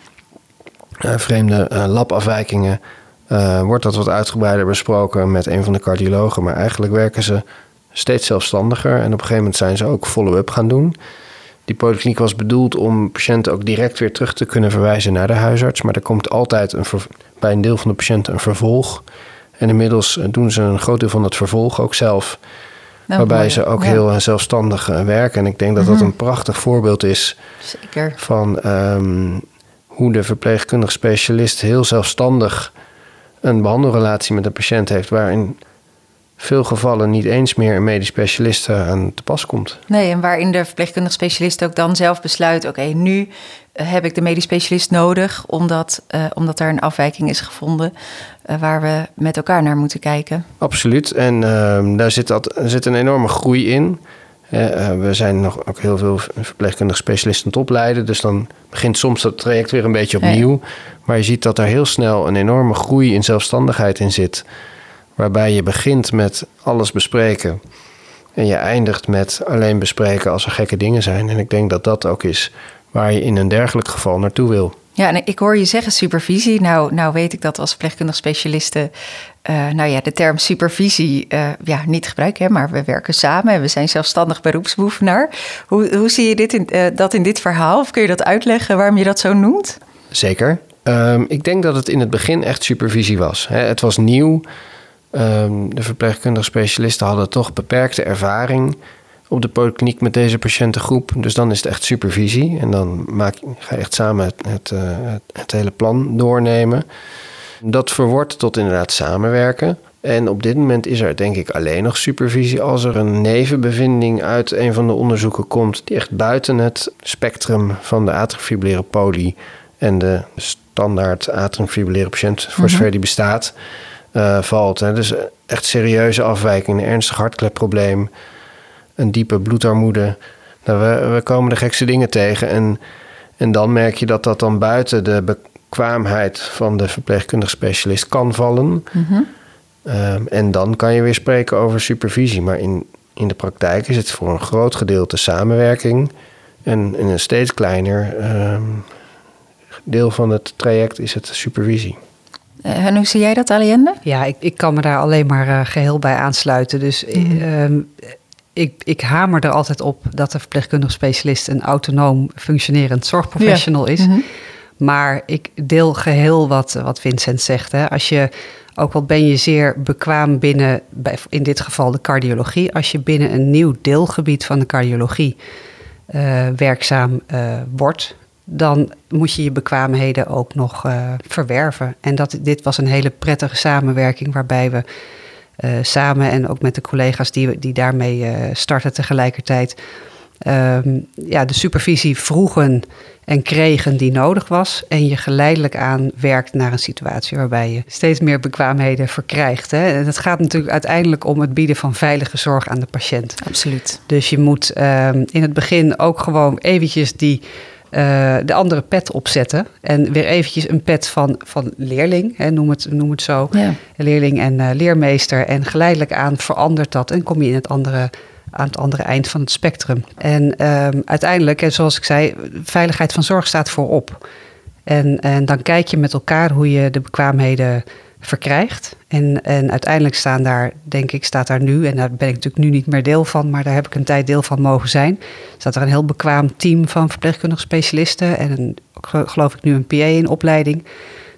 eh, vreemde eh, labafwijkingen. eh, wordt dat wat uitgebreider besproken met een van de cardiologen. Maar eigenlijk werken ze steeds zelfstandiger. En op een gegeven moment zijn ze ook follow-up gaan doen. Die polykliniek was bedoeld om patiënten ook direct weer terug te kunnen verwijzen naar de huisarts. Maar er komt altijd een bij een deel van de patiënten een vervolg. En inmiddels eh, doen ze een groot deel van het vervolg ook zelf. Nou, waarbij mooi. ze ook Ja, heel eh, zelfstandig eh, werken. En ik denk dat dat een prachtig voorbeeld is Zeker. van ehm, hoe de verpleegkundig specialist heel zelfstandig een behandelrelatie met een patiënt heeft, waar in veel gevallen niet eens meer een medisch specialist aan te pas komt. Nee, en waarin de verpleegkundig specialist ook dan zelf besluit: oké, nu eh, heb ik de medisch specialist nodig, omdat, eh, omdat daar een afwijking is gevonden eh, waar we met elkaar naar moeten kijken. Absoluut. En ehm, daar zit, dat, zit een enorme groei in. We zijn nog ook heel veel verpleegkundige specialisten aan het opleiden. Dus dan begint soms dat traject weer een beetje opnieuw. Maar je ziet dat er heel snel een enorme groei in zelfstandigheid in zit. Waarbij je begint met alles bespreken. En je eindigt met alleen bespreken als er gekke dingen zijn. En ik denk dat dat ook is waar je in een dergelijk geval naartoe wil. Ja, en ik hoor je zeggen supervisie. Nou, nou weet ik dat als verpleegkundig specialisten, eh, nou ja, de term supervisie eh, ja, niet gebruiken, hè, maar we werken samen en we zijn zelfstandig beroepsbeoefenaar. Hoe, hoe zie je dit in, eh, dat in dit verhaal? Of kun je dat uitleggen waarom je dat zo noemt? Zeker. Ehm, ik denk dat het in het begin echt supervisie was. Hè. Het was nieuw. Ehm, de verpleegkundige specialisten hadden toch beperkte ervaring op de polykliniek met deze patiëntengroep. Dus dan is het echt supervisie. En dan maak, ga je echt samen het, het, eh, het, het hele plan doornemen. Dat verwordt tot inderdaad samenwerken. En op dit moment is er denk ik alleen nog supervisie als er een nevenbevinding uit een van de onderzoeken komt die echt buiten het spectrum van de atriumfibrillare poli en de standaard atriumfibrillare patiënt, voor zover die bestaat, eh, valt. Hè. Dus echt serieuze afwijkingen, een ernstig hartklepprobleem, een diepe bloedarmoede. Nou, we, we komen de gekste dingen tegen. En, en dan merk je dat dat dan buiten de bekwaamheid van de verpleegkundig specialist kan vallen. Ehm, en dan kan je weer spreken over supervisie. Maar in, in de praktijk is het voor een groot gedeelte samenwerking. En in een steeds kleiner ehm, deel van het traject is het supervisie. Eh, en hoe zie jij dat, Aliende? Ja, ik, ik kan me daar alleen maar eh, geheel bij aansluiten. Dus eh, ehm, ik, ik hamer er altijd op dat de verpleegkundig specialist een autonoom functionerend zorgprofessional is. Mhm. Maar ik deel geheel wat, wat Vincent zegt. Hè. Als je, ook al ben je zeer bekwaam binnen, in dit geval de cardiologie, als je binnen een nieuw deelgebied van de cardiologie eh, werkzaam eh, wordt, dan moet je je bekwaamheden ook nog eh, verwerven. En dat, dit was een hele prettige samenwerking waarbij we eh, samen en ook met de collega's die, die daarmee eh, starten tegelijkertijd, ehm, ja, de supervisie vroegen en kregen die nodig was. En je geleidelijk aan werkt naar een situatie waarbij je steeds meer bekwaamheden verkrijgt. Hè. En het gaat natuurlijk uiteindelijk om het bieden van veilige zorg aan de patiënt. Absoluut. Dus je moet ehm, in het begin ook gewoon eventjes die, eh, de andere pet opzetten. En weer eventjes een pet van, van leerling, hè, noem, het, noem het zo. Ja. Leerling en eh, leermeester. En geleidelijk aan verandert dat en kom je in het andere, aan het andere eind van het spectrum. En ehm, uiteindelijk, en zoals ik zei, veiligheid van zorg staat voorop. En, en dan kijk je met elkaar hoe je de bekwaamheden verkrijgt. En, en uiteindelijk staan daar, denk ik, staat daar nu, en daar ben ik natuurlijk nu niet meer deel van, maar daar heb ik een tijd deel van mogen zijn. Staat er een heel bekwaam team van verpleegkundige specialisten en een, gelo- geloof ik nu een PA in opleiding.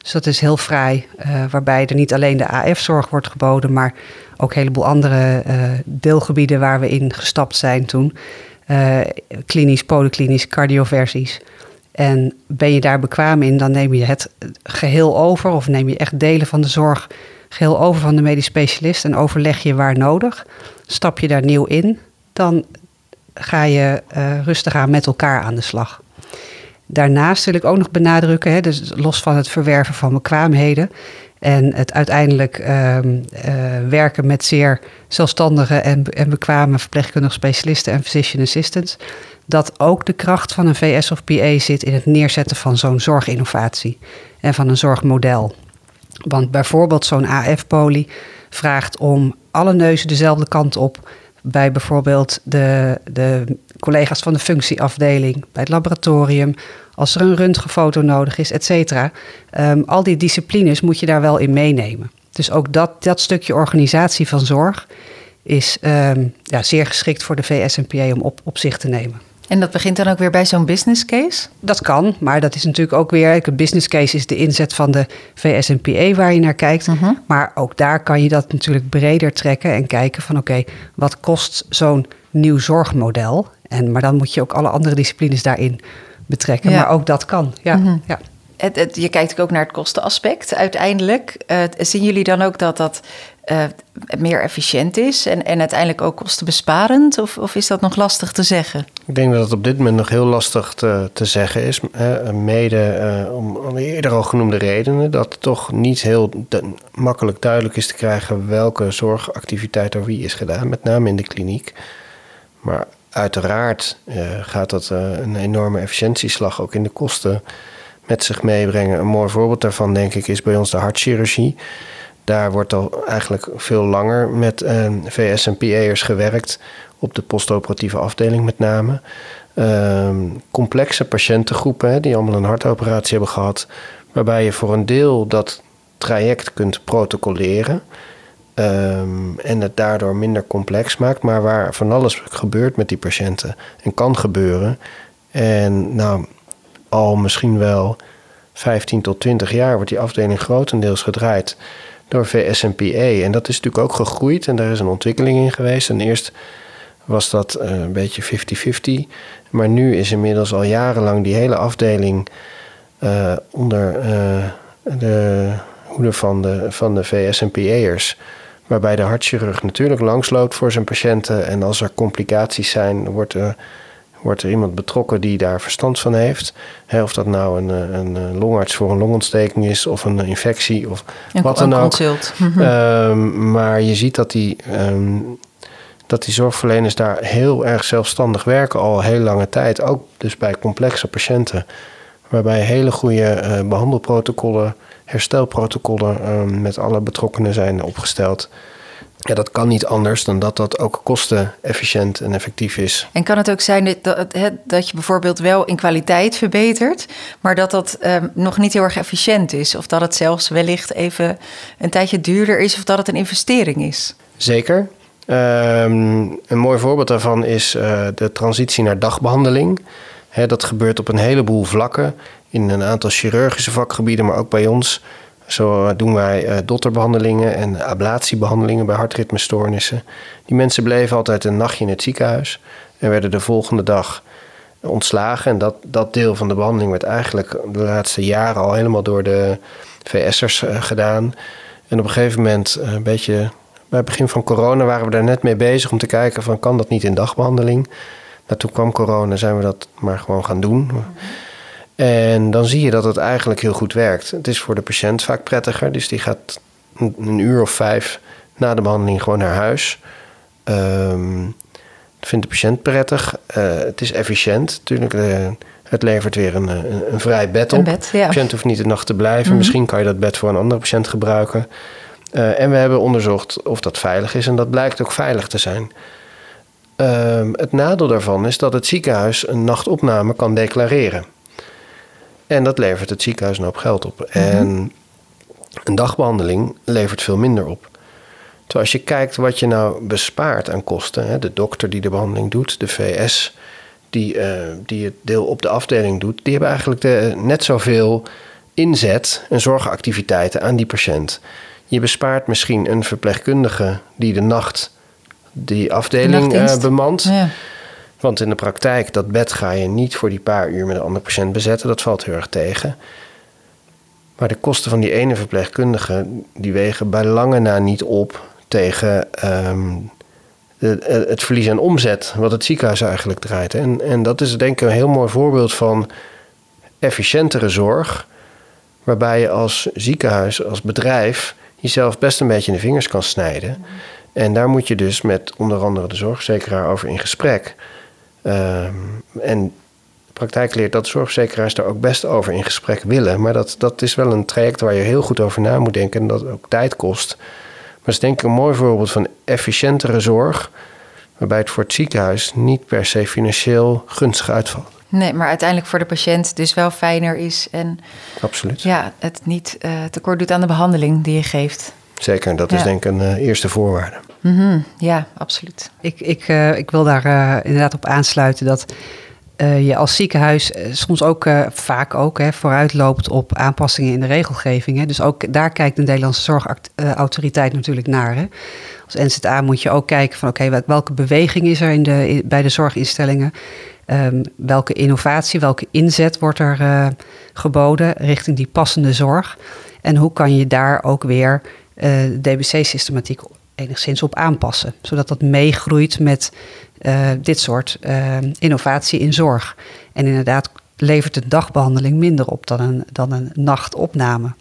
Dus dat is heel fraai, eh, waarbij er niet alleen de AF-zorg wordt geboden, maar ook een heleboel andere eh, deelgebieden waar we in gestapt zijn toen. Eh, klinisch, polyklinisch, cardioversies. En ben je daar bekwaam in, dan neem je het geheel over, of neem je echt delen van de zorg geheel over van de medisch specialist en overleg je waar nodig. Stap je daar nieuw in, dan ga je eh, rustig aan met elkaar aan de slag. Daarnaast wil ik ook nog benadrukken, hè, dus los van het verwerven van bekwaamheden en het uiteindelijk ehm, eh, werken met zeer zelfstandige en, en bekwame verpleegkundige specialisten en physician assistants, dat ook de kracht van een VS of PA zit in het neerzetten van zo'n zorginnovatie en van een zorgmodel. Want bijvoorbeeld zo'n AF-poli vraagt om alle neuzen dezelfde kant op. Bij bijvoorbeeld de, de collega's van de functieafdeling, bij het laboratorium, als er een röntgenfoto nodig is, et cetera. Ehm, al die disciplines moet je daar wel in meenemen. Dus ook dat, dat stukje organisatie van zorg is ehm, ja, zeer geschikt voor de VSNPA om op, op zich te nemen. En dat begint dan ook weer bij zo'n business case? Dat kan, maar dat is natuurlijk ook weer... Een business case is de inzet van de VSNPA waar je naar kijkt. Mhm. Maar ook daar kan je dat natuurlijk breder trekken en kijken van... oké, wat kost zo'n nieuw zorgmodel? En, maar dan moet je ook alle andere disciplines daarin betrekken. Ja. Maar ook dat kan, ja. Mhm. ja. Het, het- je kijkt ook naar het kostenaspect uiteindelijk. Eh, zien jullie dan ook dat dat eh, meer efficiënt is en, en uiteindelijk ook kostenbesparend? Of, of is dat nog lastig te zeggen? Ik denk dat het op dit moment nog heel lastig te, te zeggen is. Hè, mede eh, om, om de eerder al genoemde redenen. Dat het toch niet heel makkelijk duidelijk is te krijgen welke zorgactiviteit door wie is gedaan. Met name in de kliniek. Maar uiteraard eh, gaat dat eh, een enorme efficiëntieslag ook in de kosten met zich meebrengen. Een mooi voorbeeld daarvan denk ik is bij ons de hartchirurgie. Daar wordt al eigenlijk veel langer met eh, VS en PA'ers gewerkt, op de postoperatieve afdeling met name. Ehm, complexe patiëntengroepen hè, die allemaal een hartoperatie hebben gehad, waarbij je voor een deel dat traject kunt protocoleren. Ehm, en het daardoor minder complex maakt, maar waar van alles gebeurt met die patiënten en kan gebeuren. En nou, al misschien wel 15 tot 20 jaar wordt die afdeling grotendeels gedraaid door VSNPA. En dat is natuurlijk ook gegroeid en daar is een ontwikkeling in geweest. En eerst was dat eh, een beetje 50-50. Maar nu is inmiddels al jarenlang die hele afdeling eh, onder eh, de hoede van de, van de VSNPA'ers. Waarbij de hartchirurg natuurlijk langsloopt voor zijn patiënten. En als er complicaties zijn, wordt er, wordt er iemand betrokken die daar verstand van heeft. Of dat nou een, eh, een, eh, longarts voor een longontsteking is, of een infectie, of Een, wat dan ook. consult. Mhm. Ehm, maar je ziet dat die, ehm, dat die zorgverleners daar heel erg zelfstandig werken al heel lange tijd. Ook dus bij complexe patiënten. Waarbij hele goede eh, behandelprotocollen, herstelprotocollen ehm, met alle betrokkenen zijn opgesteld. Ja, dat kan niet anders dan dat dat ook kostenefficiënt en effectief is. En kan het ook zijn dat, dat, je bijvoorbeeld wel in kwaliteit verbetert, maar dat dat ehm, nog niet heel erg efficiënt is? Of dat het zelfs wellicht even een tijdje duurder is of dat het een investering is? Zeker. Ehm, een mooi voorbeeld daarvan is uh, de transitie naar dagbehandeling. Dat gebeurt op een heleboel vlakken. In een aantal chirurgische vakgebieden, maar ook bij ons. Zo doen wij uh, dotterbehandelingen en ablatiebehandelingen bij hartritmestoornissen. Die mensen bleven altijd een nachtje in het ziekenhuis en werden de volgende dag ontslagen. En dat, dat deel van de behandeling werd eigenlijk de laatste jaren al helemaal door de VS'ers uh, gedaan. En op een gegeven moment, een beetje bij het begin van corona, waren we daar net mee bezig om te kijken van kan dat niet in dagbehandeling. Nou, toen kwam corona, zijn we dat maar gewoon gaan doen. En dan zie je dat het eigenlijk heel goed werkt. Het is voor de patiënt vaak prettiger, dus die gaat een uur of vijf na de behandeling gewoon naar huis. Um, dat vindt de patiënt prettig. Uh, het is efficiënt. Natuurlijk, uh, het levert weer een, een, een vrij bed op. Bed, ja. De patiënt hoeft niet de nacht te blijven. Mhm. Misschien kan je dat bed voor een andere patiënt gebruiken. Uh, en we hebben onderzocht of dat veilig is. En dat blijkt ook veilig te zijn. Ehm, het nadeel daarvan is dat het ziekenhuis een nachtopname kan declareren. En dat levert het ziekenhuis een hoop geld op. Mhm. En een dagbehandeling levert veel minder op. Terwijl als je kijkt wat je nou bespaart aan kosten, hè, de dokter die de behandeling doet, de VS die, uh, die het deel op de afdeling doet, die hebben eigenlijk de, net zoveel inzet en zorgactiviteiten aan die patiënt. Je bespaart misschien een verpleegkundige die de nacht die afdeling uh, bemant. Ja. Want in de praktijk, dat bed ga je niet voor die paar uur met een andere patiënt bezetten. Dat valt heel erg tegen. Maar de kosten van die ene verpleegkundige, die wegen bij lange na niet op tegen um, de, het verlies aan omzet wat het ziekenhuis eigenlijk draait. En, en dat is denk ik een heel mooi voorbeeld van efficiëntere zorg, waarbij je als ziekenhuis, als bedrijf, jezelf best een beetje in de vingers kan snijden. En daar moet je dus met onder andere de zorgverzekeraar over in gesprek. Um, en de praktijk leert dat zorgverzekeraars daar ook best over in gesprek willen. Maar dat, dat is wel een traject waar je heel goed over na moet denken en dat ook tijd kost. Maar dat is denk ik een mooi voorbeeld van efficiëntere zorg, waarbij het voor het ziekenhuis niet per se financieel gunstig uitvalt. Nee, maar uiteindelijk voor de patiënt dus wel fijner is en Absoluut. ja, het niet uh, tekort doet aan de behandeling die je geeft. Zeker, dat Ja. is denk ik een uh, eerste voorwaarde. Mhm, Ja, absoluut. Ik, ik, uh, ik wil daar uh, inderdaad op aansluiten dat uh, je als ziekenhuis soms ook vaak ook hè, vooruit loopt op aanpassingen in de regelgeving. Hè. Dus ook daar kijkt de Nederlandse Zorgautoriteit natuurlijk naar. Hè. Als NZA moet je ook kijken van oké, okay, welke beweging is er in de, in, bij de zorginstellingen? Um, welke innovatie, welke inzet wordt er geboden richting die passende zorg? En hoe kan je daar ook weer de DBC-systematiek enigszins op aanpassen. Zodat dat meegroeit met uh, dit soort uh, innovatie in zorg. En inderdaad levert de dagbehandeling minder op dan een, dan een nachtopname.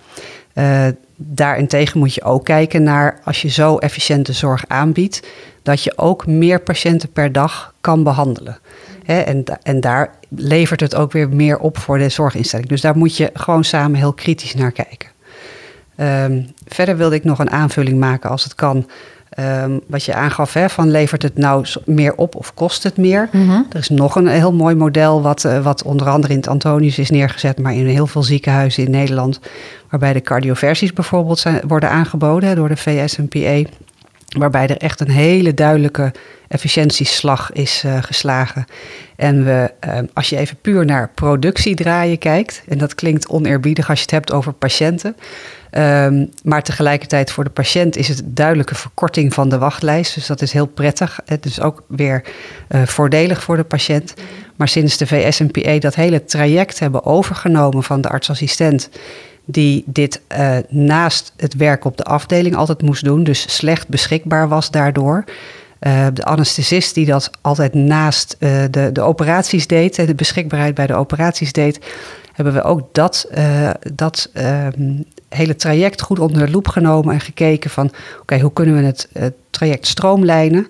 Uh, daarentegen moet je ook kijken naar, als je zo efficiënte zorg aanbiedt, dat je ook meer patiënten per dag kan behandelen. En, en daar levert het ook weer meer op voor de zorginstelling. Dus daar moet je gewoon samen heel kritisch naar kijken. Um, verder wilde ik nog een aanvulling maken als het kan. Um, wat je aangaf, hè, van levert het nou meer op of kost het meer? Mhm. Er is nog een heel mooi model wat, uh, wat onder andere in het Antonius is neergezet, maar in heel veel ziekenhuizen in Nederland, waarbij de cardioversies bijvoorbeeld zijn, worden aangeboden hè, door de VSNPA, waarbij er echt een hele duidelijke efficiëntieslag is uh, geslagen. En we, uh, als je even puur naar productiedraaien kijkt, en dat klinkt oneerbiedig als je het hebt over patiënten, um, maar tegelijkertijd voor de patiënt is het duidelijke verkorting van de wachtlijst. Dus dat is heel prettig. Het is ook weer uh, voordelig voor de patiënt. Maar sinds de VSNPA dat hele traject hebben overgenomen van de artsassistent, die dit uh, naast het werk op de afdeling altijd moest doen, dus slecht beschikbaar was daardoor. Uh, de anesthesist die dat altijd naast de, de operaties deed, de beschikbaarheid bij de operaties deed, hebben we ook dat, uh, dat um, hele traject goed onder de loep genomen en gekeken van oké, okay, hoe kunnen we het traject stroomlijnen?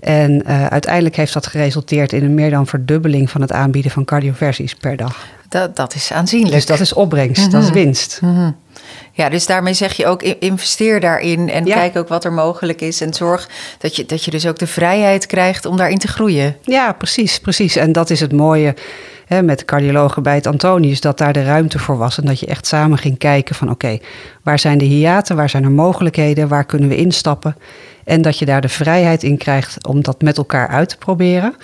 En uiteindelijk heeft dat geresulteerd in een meer dan verdubbeling van het aanbieden van cardioversies per dag. Dat, dat is aanzienlijk. Dus dat is opbrengst, dat is winst. Mm-hmm. Ja, dus daarmee zeg je ook investeer daarin en ja. kijk ook wat er mogelijk is en zorg dat je, dat je dus ook de vrijheid krijgt om daarin te groeien. Ja, precies, precies. En dat is het mooie hè, met de cardiologen bij het Antonius, dat daar de ruimte voor was en dat je echt samen ging kijken van oké, okay, waar zijn de hiaten, waar zijn er mogelijkheden, waar kunnen we instappen? En dat je daar de vrijheid in krijgt om dat met elkaar uit te proberen.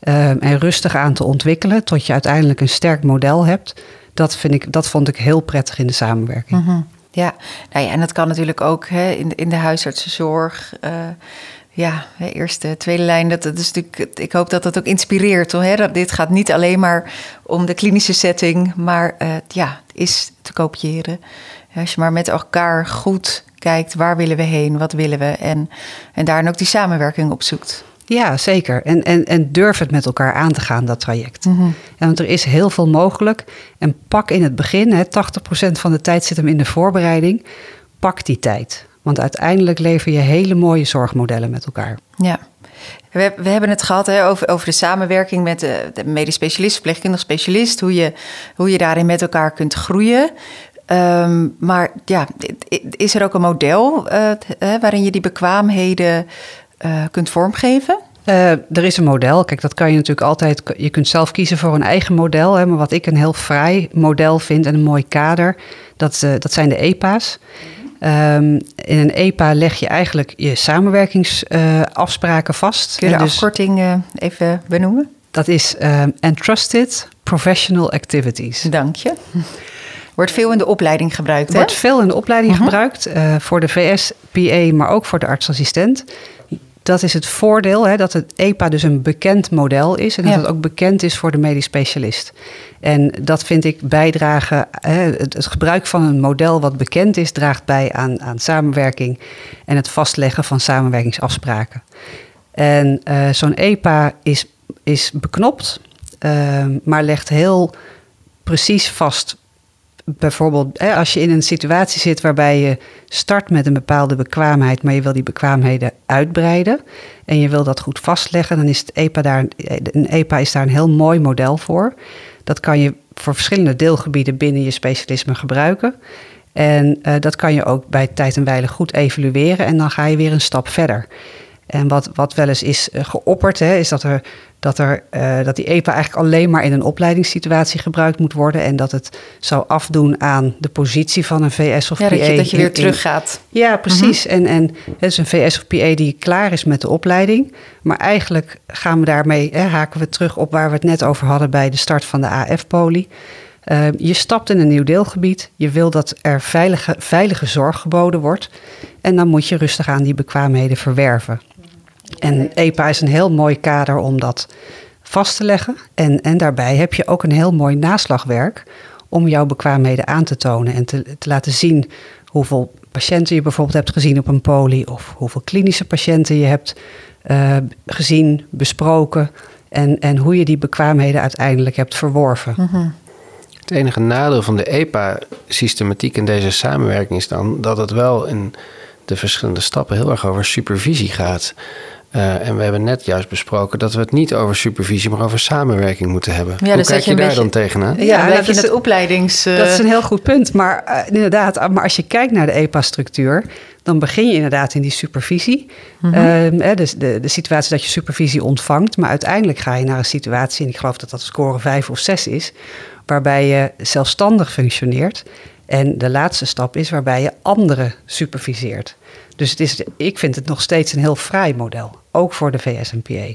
Ehm, en rustig aan te ontwikkelen tot je uiteindelijk een sterk model hebt. Dat, vind ik, dat vond ik heel prettig in de samenwerking. Mhm. Ja, nou ja, en dat kan natuurlijk ook hè, in, in de huisartsenzorg. Uh, ja, eerste, tweede lijn. Dat, dat is natuurlijk, ik hoop dat dat ook inspireert. Hoor, hè? Dat, dit gaat niet alleen maar om de klinische setting, maar uh, ja, het is te kopiëren. Als je maar met elkaar goed kijkt, waar willen we heen, wat willen we? En, en daarin ook die samenwerking opzoekt. Ja, zeker. En, en, en durf het met elkaar aan te gaan, dat traject. Mm -hmm. Want er is heel veel mogelijk. En pak in het begin, hè, 80% van de tijd zit hem in de voorbereiding. Pak die tijd. Want uiteindelijk lever je hele mooie zorgmodellen met elkaar. Ja. We, we hebben het gehad hè, over, over de samenwerking met de, de medisch specialist, verpleegkundig specialist. Hoe je, hoe je daarin met elkaar kunt groeien. Um, maar ja, is er ook een model uh, waarin je die bekwaamheden uh, kunt vormgeven? Uh, er is een model. Kijk, dat kan je natuurlijk altijd. Je kunt zelf kiezen voor een eigen model. Hè, maar wat ik een heel vrij model vind en een mooi kader, dat, uh, dat zijn de EPA's. Um, in een EPA leg je eigenlijk je samenwerkingsafspraken vast. Kun je de dus, afkorting even benoemen? Dat is um, Entrusted Professional Activities. Dank je. Wordt veel in de opleiding gebruikt, hè? Wordt veel in de opleiding uh-huh. gebruikt. Uh, voor de VS-PA, maar ook voor de artsassistent. Dat is het voordeel, hè, dat het EPA dus een bekend model is... en dat ja. het ook bekend is voor de medisch specialist. En dat vind ik bijdragen... Hè, het, het, gebruik van een model wat bekend is... draagt bij aan, aan samenwerking en het vastleggen van samenwerkingsafspraken. En uh, zo'n EPA is, is beknopt, uh, maar legt heel precies vast bijvoorbeeld als je in een situatie zit waarbij je start met een bepaalde bekwaamheid, maar je wil die bekwaamheden uitbreiden en je wil dat goed vastleggen, dan is het EPA daar, een EPA is daar een heel mooi model voor. Dat kan je voor verschillende deelgebieden binnen je specialisme gebruiken. En uh, dat kan je ook bij tijd en wijle goed evalueren en dan ga je weer een stap verder. En wat, wat wel eens is uh, geopperd, hè, is dat, er, dat, er, uh, dat die EPA eigenlijk alleen maar in een opleidingssituatie gebruikt moet worden. En dat het zou afdoen aan de positie van een VS of ja, PA. Dat je, dat je weer teruggaat. Ja, precies. Mm -hmm. En, en het is een VS of PA die klaar is met de opleiding. Maar eigenlijk gaan we daarmee, hè, haken we terug op waar we het net over hadden bij de start van de AF-poli. Uh, je stapt in een nieuw deelgebied. Je wil dat er veilige, veilige zorg geboden wordt. En dan moet je rustig aan die bekwaamheden verwerven. En EPA is een heel mooi kader om dat vast te leggen. En, en daarbij heb je ook een heel mooi naslagwerk om jouw bekwaamheden aan te tonen en te, te laten zien hoeveel patiënten je bijvoorbeeld hebt gezien op een poli of hoeveel klinische patiënten je hebt uh, gezien, besproken en, en hoe je die bekwaamheden uiteindelijk hebt verworven. Mm -hmm. Het enige nadeel van de EPA-systematiek in deze samenwerking is dan dat het wel in de verschillende stappen heel erg over supervisie gaat. Uh, en we hebben net juist besproken dat we het niet over supervisie, maar over samenwerking moeten hebben. Ja, Hoe kijk je, je daar beetje, dan tegenaan? Ja, ja dat, is het opleidings... Uh... dat is een heel goed punt. Maar uh, inderdaad, maar als je kijkt naar de EPA-structuur, dan begin je inderdaad in die supervisie. Mm -hmm. dus de, de situatie dat je supervisie ontvangt. Maar uiteindelijk ga je naar een situatie, en ik geloof dat dat score 5 of 6 is, waarbij je zelfstandig functioneert. En de laatste stap is waarbij je anderen superviseert. Dus het is, ik vind het nog steeds een heel fraai model, ook voor de VSNPA.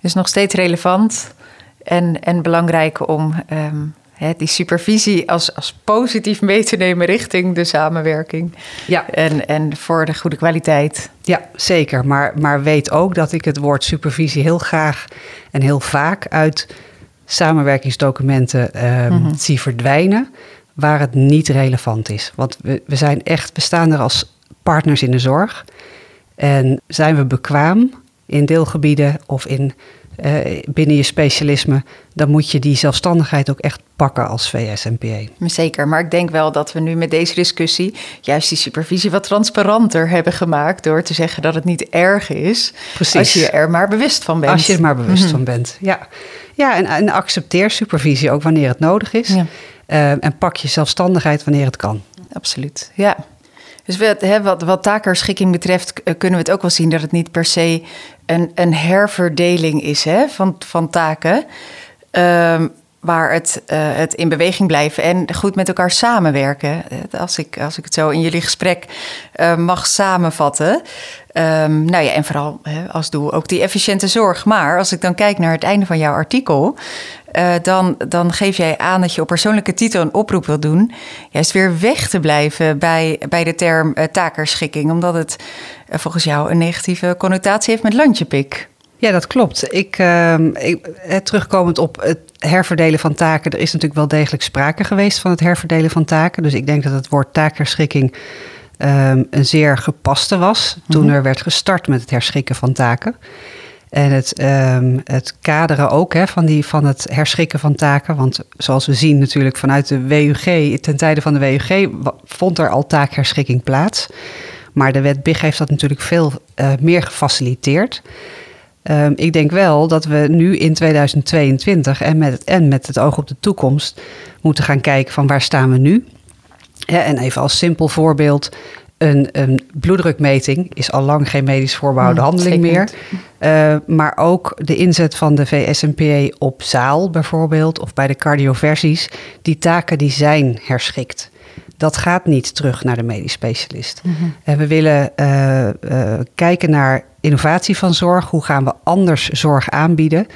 Dus nog steeds relevant en, en belangrijk om um, hè, die supervisie als, als positief mee te nemen richting de samenwerking. Ja. En, en voor de goede kwaliteit. Ja, zeker. Maar, maar weet ook dat ik het woord supervisie heel graag en heel vaak uit samenwerkingsdocumenten um, mm-hmm. zie verdwijnen waar het niet relevant is. Want we, we zijn echt, we staan er als partners in de zorg. En zijn we bekwaam in deelgebieden of in, uh, binnen je specialisme, dan moet je die zelfstandigheid ook echt pakken als VSMPA. Zeker, maar ik denk wel dat we nu met deze discussie juist die supervisie wat transparanter hebben gemaakt door te zeggen dat het niet erg is. Precies. Als je er maar bewust van bent. Als je er maar bewust mm-hmm. van bent, ja. Ja, en, en accepteer supervisie ook wanneer het nodig is. Ja. Uh, en pak je zelfstandigheid wanneer het kan. Absoluut, ja. Dus we, hè, wat, wat taakherschikking betreft, kunnen we het ook wel zien dat het niet per se een, een herverdeling is hè, van, van taken. Um, waar het, uh, het in beweging blijven en goed met elkaar samenwerken. Als ik, als ik het zo in jullie gesprek mag samenvatten. Um, nou ja, en vooral hè, als doel ook die efficiënte zorg. Maar als ik dan kijk naar het einde van jouw artikel, uh, dan, dan geef jij aan dat je op persoonlijke titel een oproep wil doen. Juist weer weg te blijven bij, bij de term uh, takerschikking, omdat het uh, volgens jou een negatieve connotatie heeft met landjepik. Ja, dat klopt. Ik, ehm, ik, terugkomend op het herverdelen van taken, er is natuurlijk wel degelijk sprake geweest van het herverdelen van taken. Dus ik denk dat het woord takerschikking um, een zeer gepaste was toen mhm. er werd gestart met het herschikken van taken. En het, um, het kaderen ook hè, van, die, van het herschikken van taken. Want zoals we zien natuurlijk vanuit de WUG, ten tijde van de WUG, vond er al taakherschikking plaats. Maar de wet BIG heeft dat natuurlijk veel uh, meer gefaciliteerd. Um, ik denk wel dat we nu in 2022 en met, het, en met het oog op de toekomst moeten gaan kijken van waar staan we nu. Ja, en even als simpel voorbeeld, een, een, bloeddrukmeting is al lang geen medisch voorbehouden hmm, handeling meer. Uh, maar ook de inzet van de VSMPA op zaal bijvoorbeeld, of bij de cardioversies, die taken die zijn herschikt. Dat gaat niet terug naar de medisch specialist. Mhm. En we willen uh, uh, kijken naar innovatie van zorg. Hoe gaan we anders zorg aanbieden?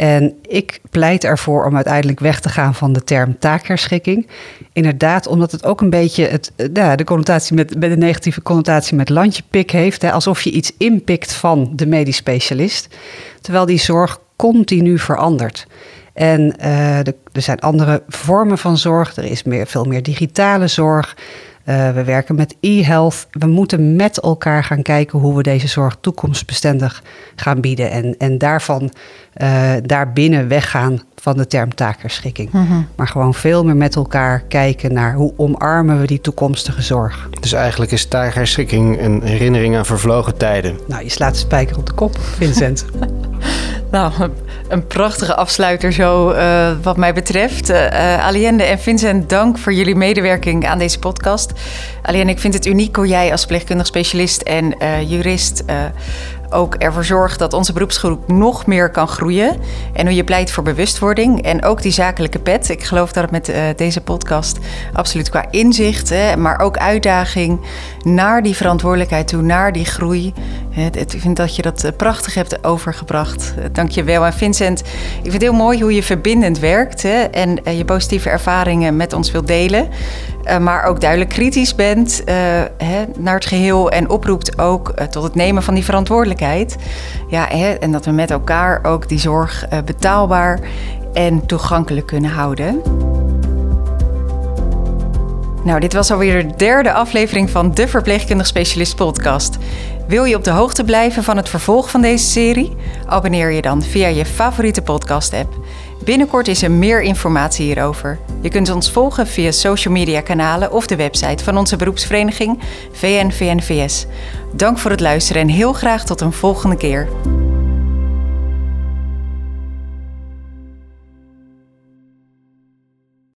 En ik pleit ervoor om uiteindelijk weg te gaan van de term taakherschikking. Inderdaad, omdat het ook een beetje het, ja, de, connotatie met, met de negatieve connotatie met landjepik heeft. Hè, alsof je iets inpikt van de medisch specialist. Terwijl die zorg continu verandert. En uh, er zijn andere vormen van zorg. Er is meer, veel meer digitale zorg. Uh, we werken met e-health. We moeten met elkaar gaan kijken hoe we deze zorg toekomstbestendig gaan bieden. En, en daarvan uh, daarbinnen weggaan van de term taakherschikking. Mm Maar gewoon veel meer met elkaar kijken naar hoe omarmen we die toekomstige zorg. Dus eigenlijk is taakherschikking een herinnering aan vervlogen tijden. Nou, je slaat de spijker op de kop, Vincent. nou, een prachtige afsluiter zo uh, wat mij betreft. Uh, Aliende en Vincent, dank voor jullie medewerking aan deze podcast. Aliende, ik vind het uniek hoe jij als verpleegkundig specialist en jurist ook ervoor zorgt dat onze beroepsgroep nog meer kan groeien. En hoe je pleit voor bewustwording en ook die zakelijke pet. Ik geloof dat het met uh, deze podcast absoluut qua inzicht, maar ook uitdaging naar die verantwoordelijkheid toe, naar die groei. Ik vind dat je dat eh, prachtig hebt overgebracht. Eh, dank je wel. En Vincent, ik vind het heel mooi hoe je verbindend werkt en je positieve ervaringen met ons wilt delen. Maar ook duidelijk kritisch bent hè, naar het geheel en oproept ook tot het nemen van die verantwoordelijkheid. Ja, hè, en dat we met elkaar ook die zorg betaalbaar en toegankelijk kunnen houden. Nou, dit was alweer de derde aflevering van de Verpleegkundig Specialist podcast. Wil je op de hoogte blijven van het vervolg van deze serie? Abonneer je dan via je favoriete podcast-app. Binnenkort is er meer informatie hierover. Je kunt ons volgen via social media kanalen of de website van onze beroepsvereniging VNVNVS. Dank voor het luisteren en heel graag tot een volgende keer.